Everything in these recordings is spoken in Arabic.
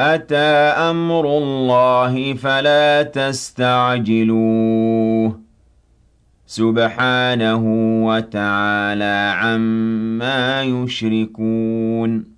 أَتَىٰ أَمْرُ اللَّهِ فَلَا تَسْتَعْجِلُوهُ ۚ. سُبْحَانَهُ وَتَعَالَىٰ عَمَّا يُشْرِكُونَ.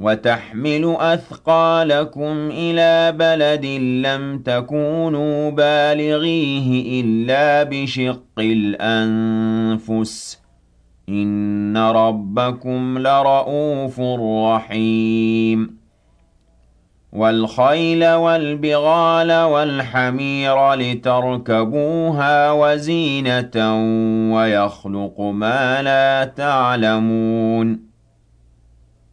وَتَحْمِلُ أَثْقَالَكُمْ إِلَىٰ بَلَدٍ لَّمْ تَكُونُوا بَالِغِيهِ إِلَّا بِشِقِّ الْأَنفُسِ ۚ. إِنَّ رَبَّكُمْ لَرَءُوفٌ رَّحِيمٌ. وَالْخَيْلَ وَالْبِغَالَ وَالْحَمِيرَ لِتَرْكَبُوهَا وَزِينَةً ۚ وَيَخْلُقُ مَا لَا تَعْلَمُونَ.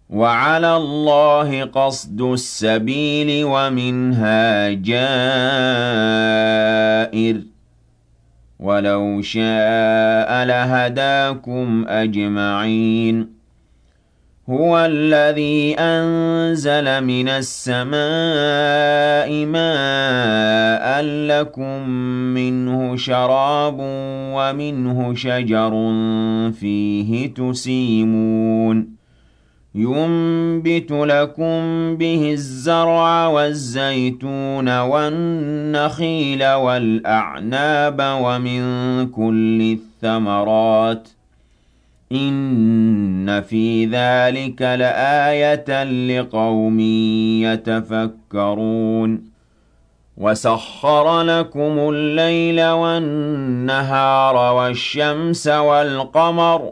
وَعَلَى اللَّهِ قَصْدُ السَّبِيلِ وَمِنْهَا جَائِرٌ ۚ وَلَوْ شَاءَ لَهَدَاكُمْ أَجْمَعِينَ. هُوَ الَّذِي أَنزَلَ مِنَ السَّمَاءِ مَاءً لَّكُم مِّنْهُ شَرَابٌ وَمِنْهُ شَجَرٌ فِيهِ تُسِيمُونَ. يُنبِتُ لَكُم بِهِ الزَّرْعَ وَالزَّيْتُونَ وَالنَّخِيلَ وَالْأَعْنَابَ وَمِن كُلِّ الثَّمَرَاتِ ۗ. إِنَّ فِي ذَٰلِكَ لَآيَةً لِّقَوْمٍ يَتَفَكَّرُونَ. وَسَخَّرَ لَكُمُ اللَّيْلَ وَالنَّهَارَ وَالشَّمْسَ وَالْقَمَرَ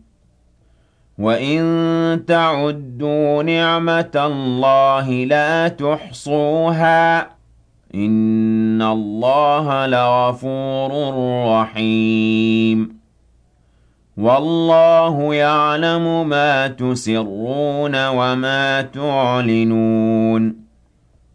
وَإِن تَعُدُّوا نِعْمَةَ اللَّهِ لَا تُحْصُوهَا ۗ إِنَّ اللَّهَ لَغَفُورٌ رَّحِيمٌ وَاللَّهُ يَعْلَمُ مَا تُسِرُّونَ وَمَا تُعْلِنُونَ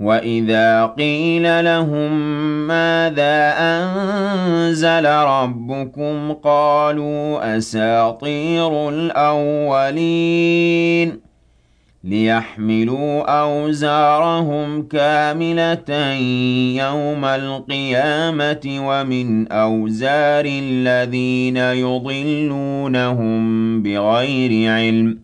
وَإِذَا قِيلَ لَهُم مَّاذَا أَنزَلَ رَبُّكُمْ قَالُوا أَسَاطِيرُ الْأَوَّلِينَ لِيَحْمِلُوا أَوْزَارَهُمْ كَامِلَةً يَوْمَ الْقِيَامَةِ وَمِنْ أَوْزَارِ الَّذِينَ يُضِلُّونَهُم بِغَيْرِ عِلْمٍ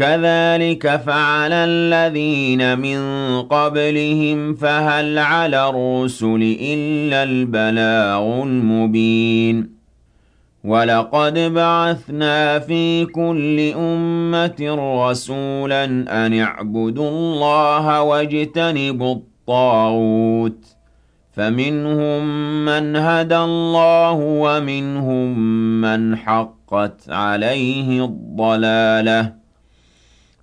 كَذَٰلِكَ فَعَلَ الَّذِينَ مِن قَبْلِهِمْ فَهَلْ عَلَى الرُّسُلِ إِلَّا الْبَلَاغُ الْمُبِينُ؟ وَلَقَدْ بَعَثْنَا فِي كُلِّ أُمَّةٍ رَّسُولًا أَنِ اعْبُدُوا اللَّهَ وَاجْتَنِبُوا الطَّاغُوتَ. فَمِنْهُم مَّنْ هَدَى اللَّهُ وَمِنْهُم مَّنْ حَقَّتْ عَلَيْهِ الضَّلَالَةُ.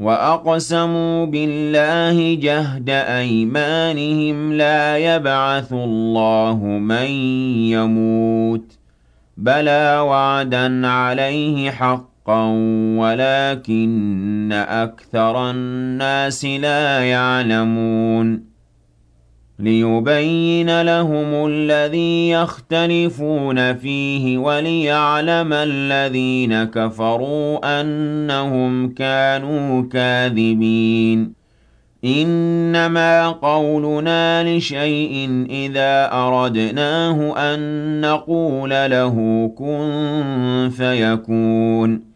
وأقسموا بالله جهد أيمانهم لا يبعث الله من يموت بلى وعدا عليه حقا ولكن أكثر الناس لا يعلمون ليبين لهم الذي يختلفون فيه وليعلم الذين كفروا أنهم كانوا كاذبين. إنما قولنا لشيء إذا أردناه أن نقول له كن فيكون.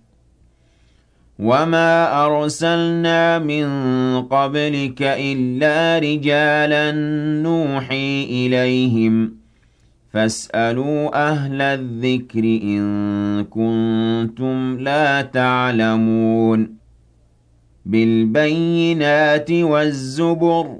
وما أرسلنا من قبلك إلا رجالا نوحي إليهم فاسألوا أهل الذكر إن كنتم لا تعلمون بالبينات والزبر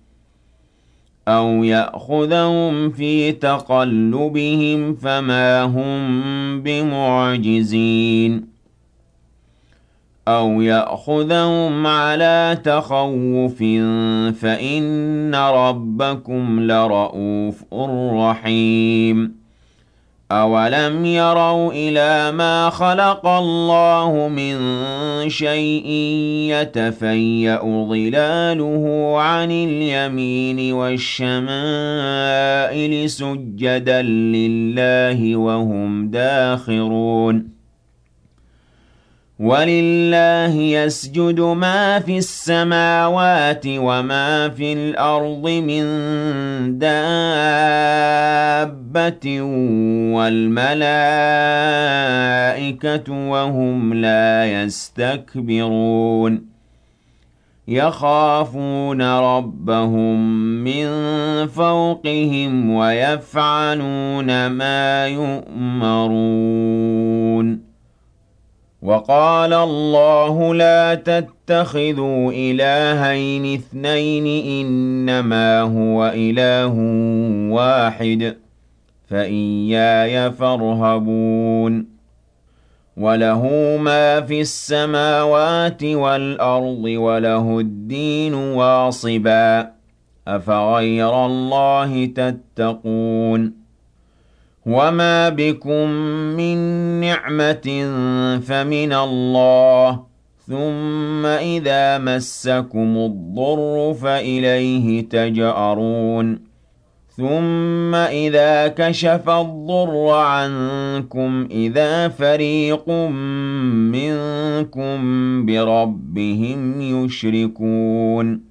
أَوْ يَأْخُذَهُمْ فِي تَقَلُّبِهِمْ فَمَا هُم بِمُعْجِزِينَ أَوْ يَأْخُذَهُمْ عَلَىٰ تَخَوُّفٍ فَإِنَّ رَبَّكُمْ لَرَءُوفٌ رَّحِيمٌ أَوَلَمْ يَرَوْا إِلَىٰ مَا خَلَقَ اللَّهُ مِن شَيْءٍ يَتَفَيَّأُ ظِلَالُهُ عَنِ الْيَمِينِ وَالشَّمَائِلِ سُجَّدًا لِّلَّهِ وَهُمْ دَاخِرُونَ وَلِلَّهِ يَسْجُدُ مَا فِي السَّمَاوَاتِ وَمَا فِي الْأَرْضِ مِن دَابَّةٍ وَالْمَلَائِكَةُ وَهُمْ لَا يَسْتَكْبِرُونَ. يَخَافُونَ رَبَّهُم مِّن فَوْقِهِمْ وَيَفْعَلُونَ مَا يُؤْمَرُونَ. وَقَالَ اللَّهُ لَا تَتَّخِذُوا إِلَٰهَيْنِ اثْنَيْنِ إِنَّمَا هُوَ إِلَٰهٌ وَاحِدٌ فَإِيَّايَ فَارْهَبُونِ. وَلَهُ مَا فِي السَّمَاوَاتِ وَالْأَرْضِ وَلَهُ الدِّينُ وَاصِبًا أَفَغَيْرَ اللَّهِ تَتَّقُونَ. وَمَا بِكُم مِّن نِّعْمَةٍ فَمِنَ اللَّهِ ۖ ثُمَّ إِذَا مَسَّكُمُ الضُّرُّ فَإِلَيْهِ تَجْأَرُونَ ثُمَّ إِذَا كَشَفَ الضُّرَّ عَنكُمْ إِذَا فَرِيقٌ مِّنكُم بِرَبِّهِمْ يُشْرِكُونَ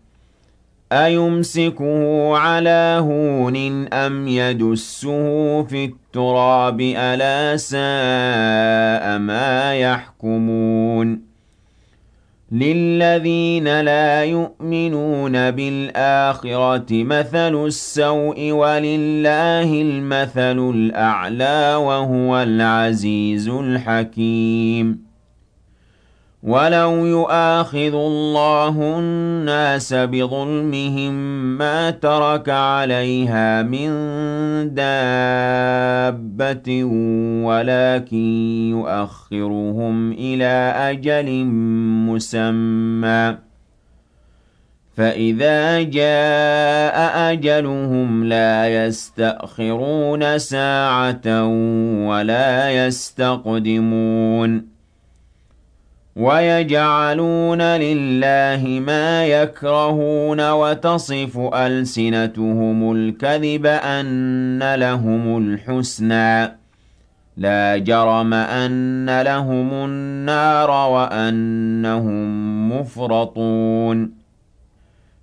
أَيُمْسِكُهُ عَلَىٰ هُونٍ أَمْ يَدُسُّهُ فِي التُّرَابِ ۗ أَلَا سَاءَ مَا يَحْكُمُونَ لِلَّذِينَ لَا يُؤْمِنُونَ بِالْآخِرَةِ مَثَلُ السَّوْءِ ۖ وَلِلَّهِ الْمَثَلُ الْأَعْلَىٰ ۚ وَهُوَ الْعَزِيزُ الْحَكِيمُ وَلَوْ يُؤَاخِذُ اللَّهُ النَّاسَ بِظُلْمِهِم مَّا تَرَكَ عَلَيْهَا مِن دَابَّةٍ وَلَٰكِن يُؤَخِّرُهُمْ إِلَىٰ أَجَلٍ مُّسَمًّى ۖ فَإِذَا جَاءَ أَجَلُهُمْ لَا يَسْتَأْخِرُونَ سَاعَةً ۖ وَلَا يَسْتَقْدِمُونَ وَيَجْعَلُونَ لِلَّهِ مَا يَكْرَهُونَ وَتَصِفُ أَلْسِنَتُهُمُ الْكَذِبَ أَنَّ لَهُمُ الْحُسْنَىٰ ۖ. لَا جَرَمَ أَنَّ لَهُمُ النَّارَ وَأَنَّهُم مُّفْرَطُونَ.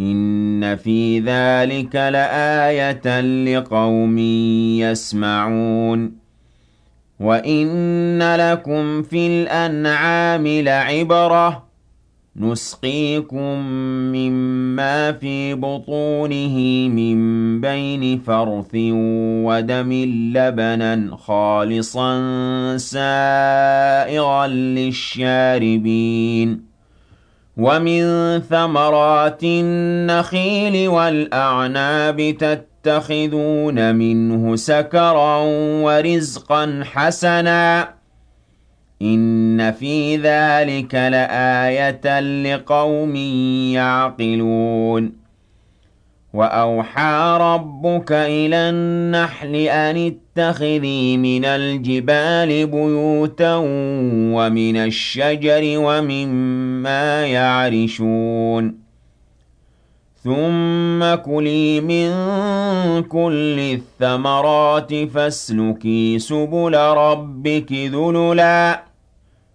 إِنَّ فِي ذَٰلِكَ لَآيَةً لِّقَوْمٍ يَسْمَعُونَ وَإِنَّ لَكُمْ فِي الْأَنْعَامِ لَعِبْرَةً ۖ نُّسْقِيكُم مِّمَّا فِي بُطُونِهِ مِن بَيْنِ فَرْثٍ وَدَمٍ لَّبَنًا خَالِصًا سَائِغًا لِّلشَّارِبِينَ وَمِن ثَمَرَاتِ النَّخِيلِ وَالْأَعْنَابِ تَتَّخِذُونَ مِنْهُ سَكَرًا وَرِزْقًا حَسَنًا ۗ إِنَّ فِي ذَٰلِكَ لَآيَةً لِّقَوْمٍ يَعْقِلُونَ وَأَوْحَىٰ رَبُّكَ إِلَى النَّحْلِ أَنِ اتَّخِذِي مِنَ الْجِبَالِ بُيُوتًا وَمِنَ الشَّجَرِ وَمِمَّا يَعْرِشُونَ. ثُمَّ كُلِي مِن كُلِّ الثَّمَرَاتِ فَاسْلُكِي سُبُلَ رَبِّكِ ذُلُلًا.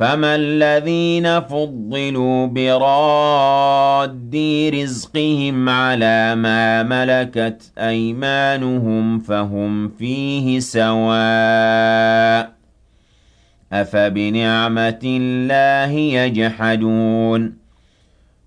فَمَا الَّذِينَ فُضِّلُوا بِرَادِّي رِزْقِهِمْ عَلَىٰ مَا مَلَكَتْ أَيْمَانُهُمْ فَهُمْ فِيهِ سَوَاءٌ ۚ أَفَبِنِعْمَةِ اللَّهِ يَجْحَدُونَ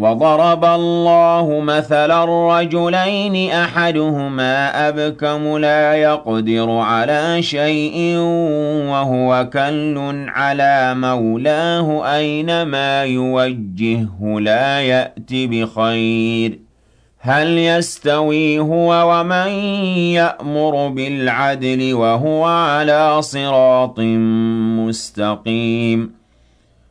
وَضَرَبَ اللَّهُ مَثَلًا رَّجُلَيْنِ أَحَدُهُمَا أَبْكَمُ لَا يَقْدِرُ عَلَىٰ شَيْءٍ وَهُوَ كَلٌّ عَلَىٰ مَوْلَاهُ أَيْنَمَا يُوَجِّههُّ لَا يَأْتِ بِخَيْرٍ ۖ. هَلْ يَسْتَوِي هُوَ وَمَن يَأْمُرُ بِالْعَدْلِ وَهُوَ عَلَىٰ صِرَاطٍ مُّسْتَقِيمٍ؟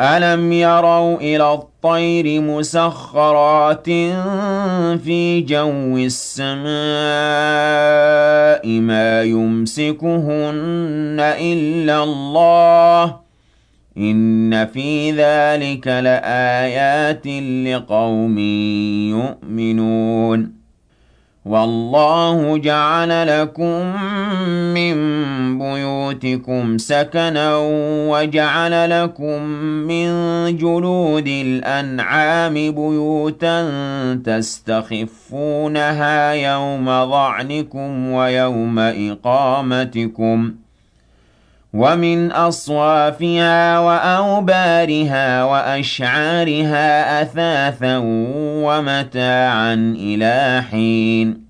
أَلَمْ يَرَوْا إِلَى الطَّيْرِ مُسَخَّرَاتٍ فِي جَوِّ السَّمَاءِ مَا يُمْسِكُهُنَّ إِلَّا اللَّهُ ۗ إِنَّ فِي ذَٰلِكَ لَآيَاتٍ لِّقَوْمٍ يُؤْمِنُونَ وَاللَّهُ جَعَلَ لَكُم مِّن بُيُوتِكُمْ سَكَنًا وَجَعَلَ لَكُم مِّن جُلُودِ الْأَنْعَامِ بُيُوتًا تَسْتَخِفُّونَهَا يَوْمَ ظَعْنِكُمْ وَيَوْمَ إِقَامَتِكُمْ ۚ وَمِنْ أَصْوَافِهَا وَأَوْبَارِهَا وَأَشْعَارِهَا أَثَاثًا وَمَتَاعًا إِلَىٰ حِينٍ.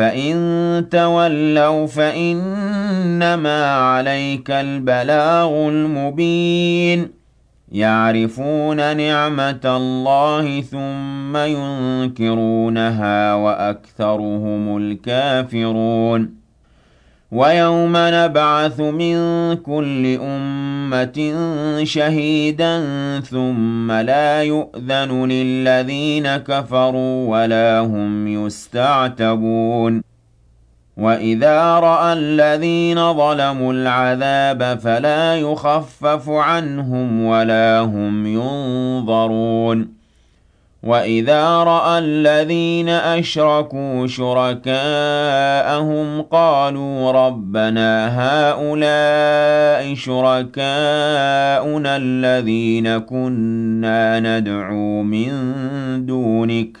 فَإِن تَوَلَّوْا فَإِنَّمَا عَلَيْكَ الْبَلَاغُ الْمُبِينُ. يَعْرِفُونَ نِعْمَتَ اللَّهِ ثُمَّ يُنكِرُونَهَا وَأَكْثَرُهُمُ الْكَافِرُونَ. وَيَوْمَ نَبْعَثُ مِن كُلِّ أُمَّةٍ شَهِيدًا ثُمَّ لَا يُؤْذَنُ لِلَّذِينَ كَفَرُوا وَلَا هُمْ يُسْتَعْتَبُونَ. وَإِذَا رَأَى الَّذِينَ ظَلَمُوا الْعَذَابَ فَلَا يُخَفَّفُ عَنْهُمْ وَلَا هُمْ يُنظَرُونَ. وَإِذَا رَأَى الَّذِينَ أَشْرَكُوا شُرَكَاءَهُمْ قَالُوا رَبَّنَا هَٰؤُلَاءِ شُرَكَاؤُنَا الَّذِينَ كُنَّا نَدْعُو مِن دُونِكَ ۖ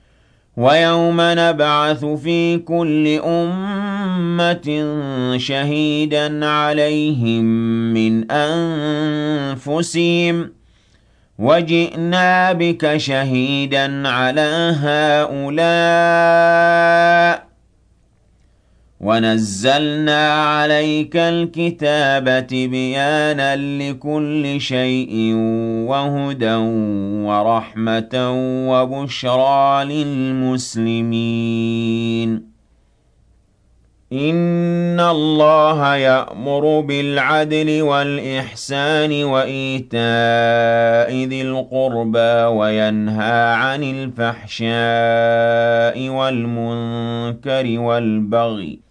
وَيَوْمَ نَبْعَثُ فِي كُلِّ أُمَّةٍ شَهِيدًا عَلَيْهِم مِّنْ أَنفُسِهِمْ ۖ. وَجِئْنَا بِكَ شَهِيدًا عَلَىٰ هَٰؤُلَاءِ ۚ. وَنَزَّلْنَا عَلَيْكَ الْكِتَابَ تِبْيَانًا لِّكُلِّ شَيْءٍ وَهُدًى وَرَحْمَةً وَبُشْرَىٰ لِلْمُسْلِمِينَ إِنَّ اللَّهَ يَأْمُرُ بِالْعَدْلِ وَالْإِحْسَانِ وَإِيتَاءِ ذِي الْقُرْبَىٰ وَيَنْهَىٰ عَنِ الْفَحْشَاءِ وَالْمُنكَرِ وَالْبَغْيِ ۚ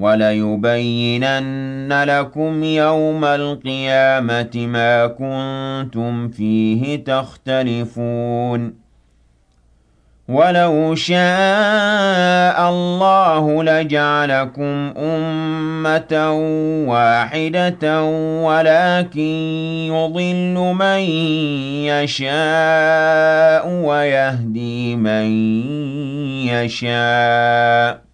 وَلَيُبَيِّنَنَّ لَكُمْ يَوْمَ الْقِيَامَةِ مَا كُنتُمْ فِيهِ تَخْتَلِفُونَ. وَلَوْ شَاءَ اللَّهُ لَجَعَلَكُمْ أُمَّةً وَاحِدَةً وَلَٰكِن يُضِلُّ مَن يَشَاءُ وَيَهْدِي مَن يَشَاءُ ۚ.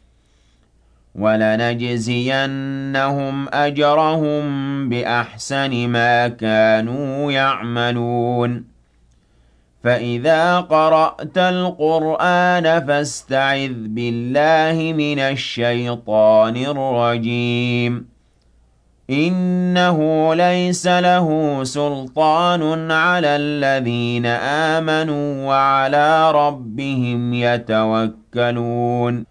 وَلَنَجْزِيَنَّهُمْ أَجْرَهُم بِأَحْسَنِ مَا كَانُوا يَعْمَلُونَ. فَإِذَا قَرَأْتَ الْقُرْآنَ فَاسْتَعِذْ بِاللَّهِ مِنَ الشَّيْطَانِ الرَّجِيمِ. إِنَّهُ لَيْسَ لَهُ سُلْطَانٌ عَلَى الَّذِينَ آمَنُوا وَعَلَىٰ رَبِّهِمْ يَتَوَكَّلُونَ.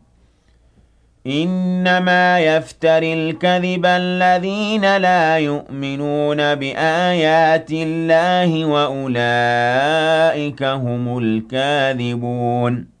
إنما يفتر الكذب الذين لا يؤمنون بآيات الله وأولئك هم الكاذبون.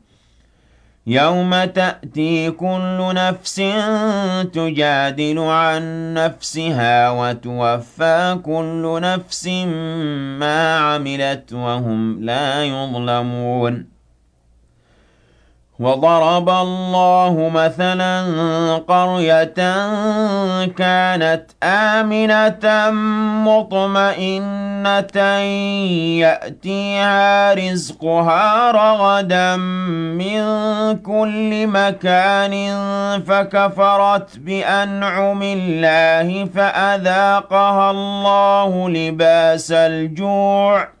يوم تأتي كل نفس تجادل عن نفسها وتوفى كل نفس ما عملت وهم لا يظلمون وضرب الله مثلا قرية كانت آمنة مطمئنة يأتيها رزقها رغدا من كل مكان فكفرت بأنعم الله فأذاقها الله لباس الجوع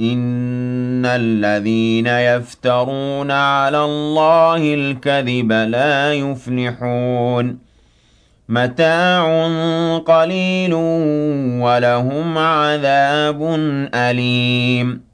إن الذين يفترون على الله الكذب لا يفلحون متاع قليل ولهم عذاب أليم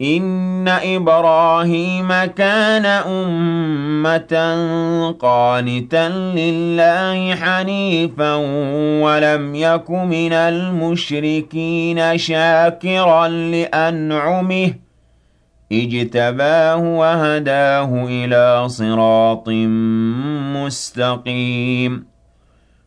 إن إبراهيم كان أمة قانتا لله حنيفا ولم يك من المشركين شاكرا لأنعمه اجتباه وهداه إلى صراط مستقيم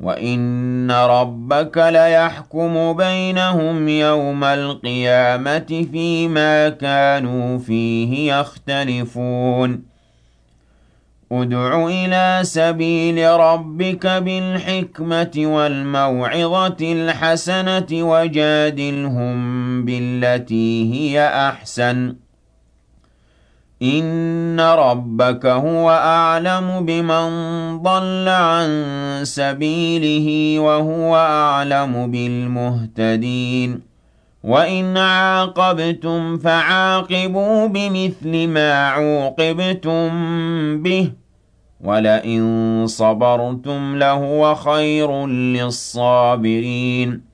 وَإِنَّ رَبَّكَ لَيَحْكُمُ بَيْنَهُمْ يَوْمَ الْقِيَامَةِ فِيمَا كَانُوا فِيهِ يَخْتَلِفُونَ ادْعُ إِلَى سَبِيلِ رَبِّكَ بِالْحِكْمَةِ وَالْمَوْعِظَةِ الْحَسَنَةِ وَجَادِلْهُم بِالَّتِي هِيَ أَحْسَنُ إِنَّ رَبَّكَ هُوَ أَعْلَمُ بِمَن ضَلَّ عَن سَبِيلِهِ وَهُوَ أَعْلَمُ بِالْمُهْتَدِينَ وَإِنْ عَاقَبْتُمْ فَعَاقِبُوا بِمِثْلِ مَا عُوقِبْتُم بِهِ وَلَئِن صَبَرْتُمْ لَهُوَ خَيْرٌ لِّلصَّابِرِينَ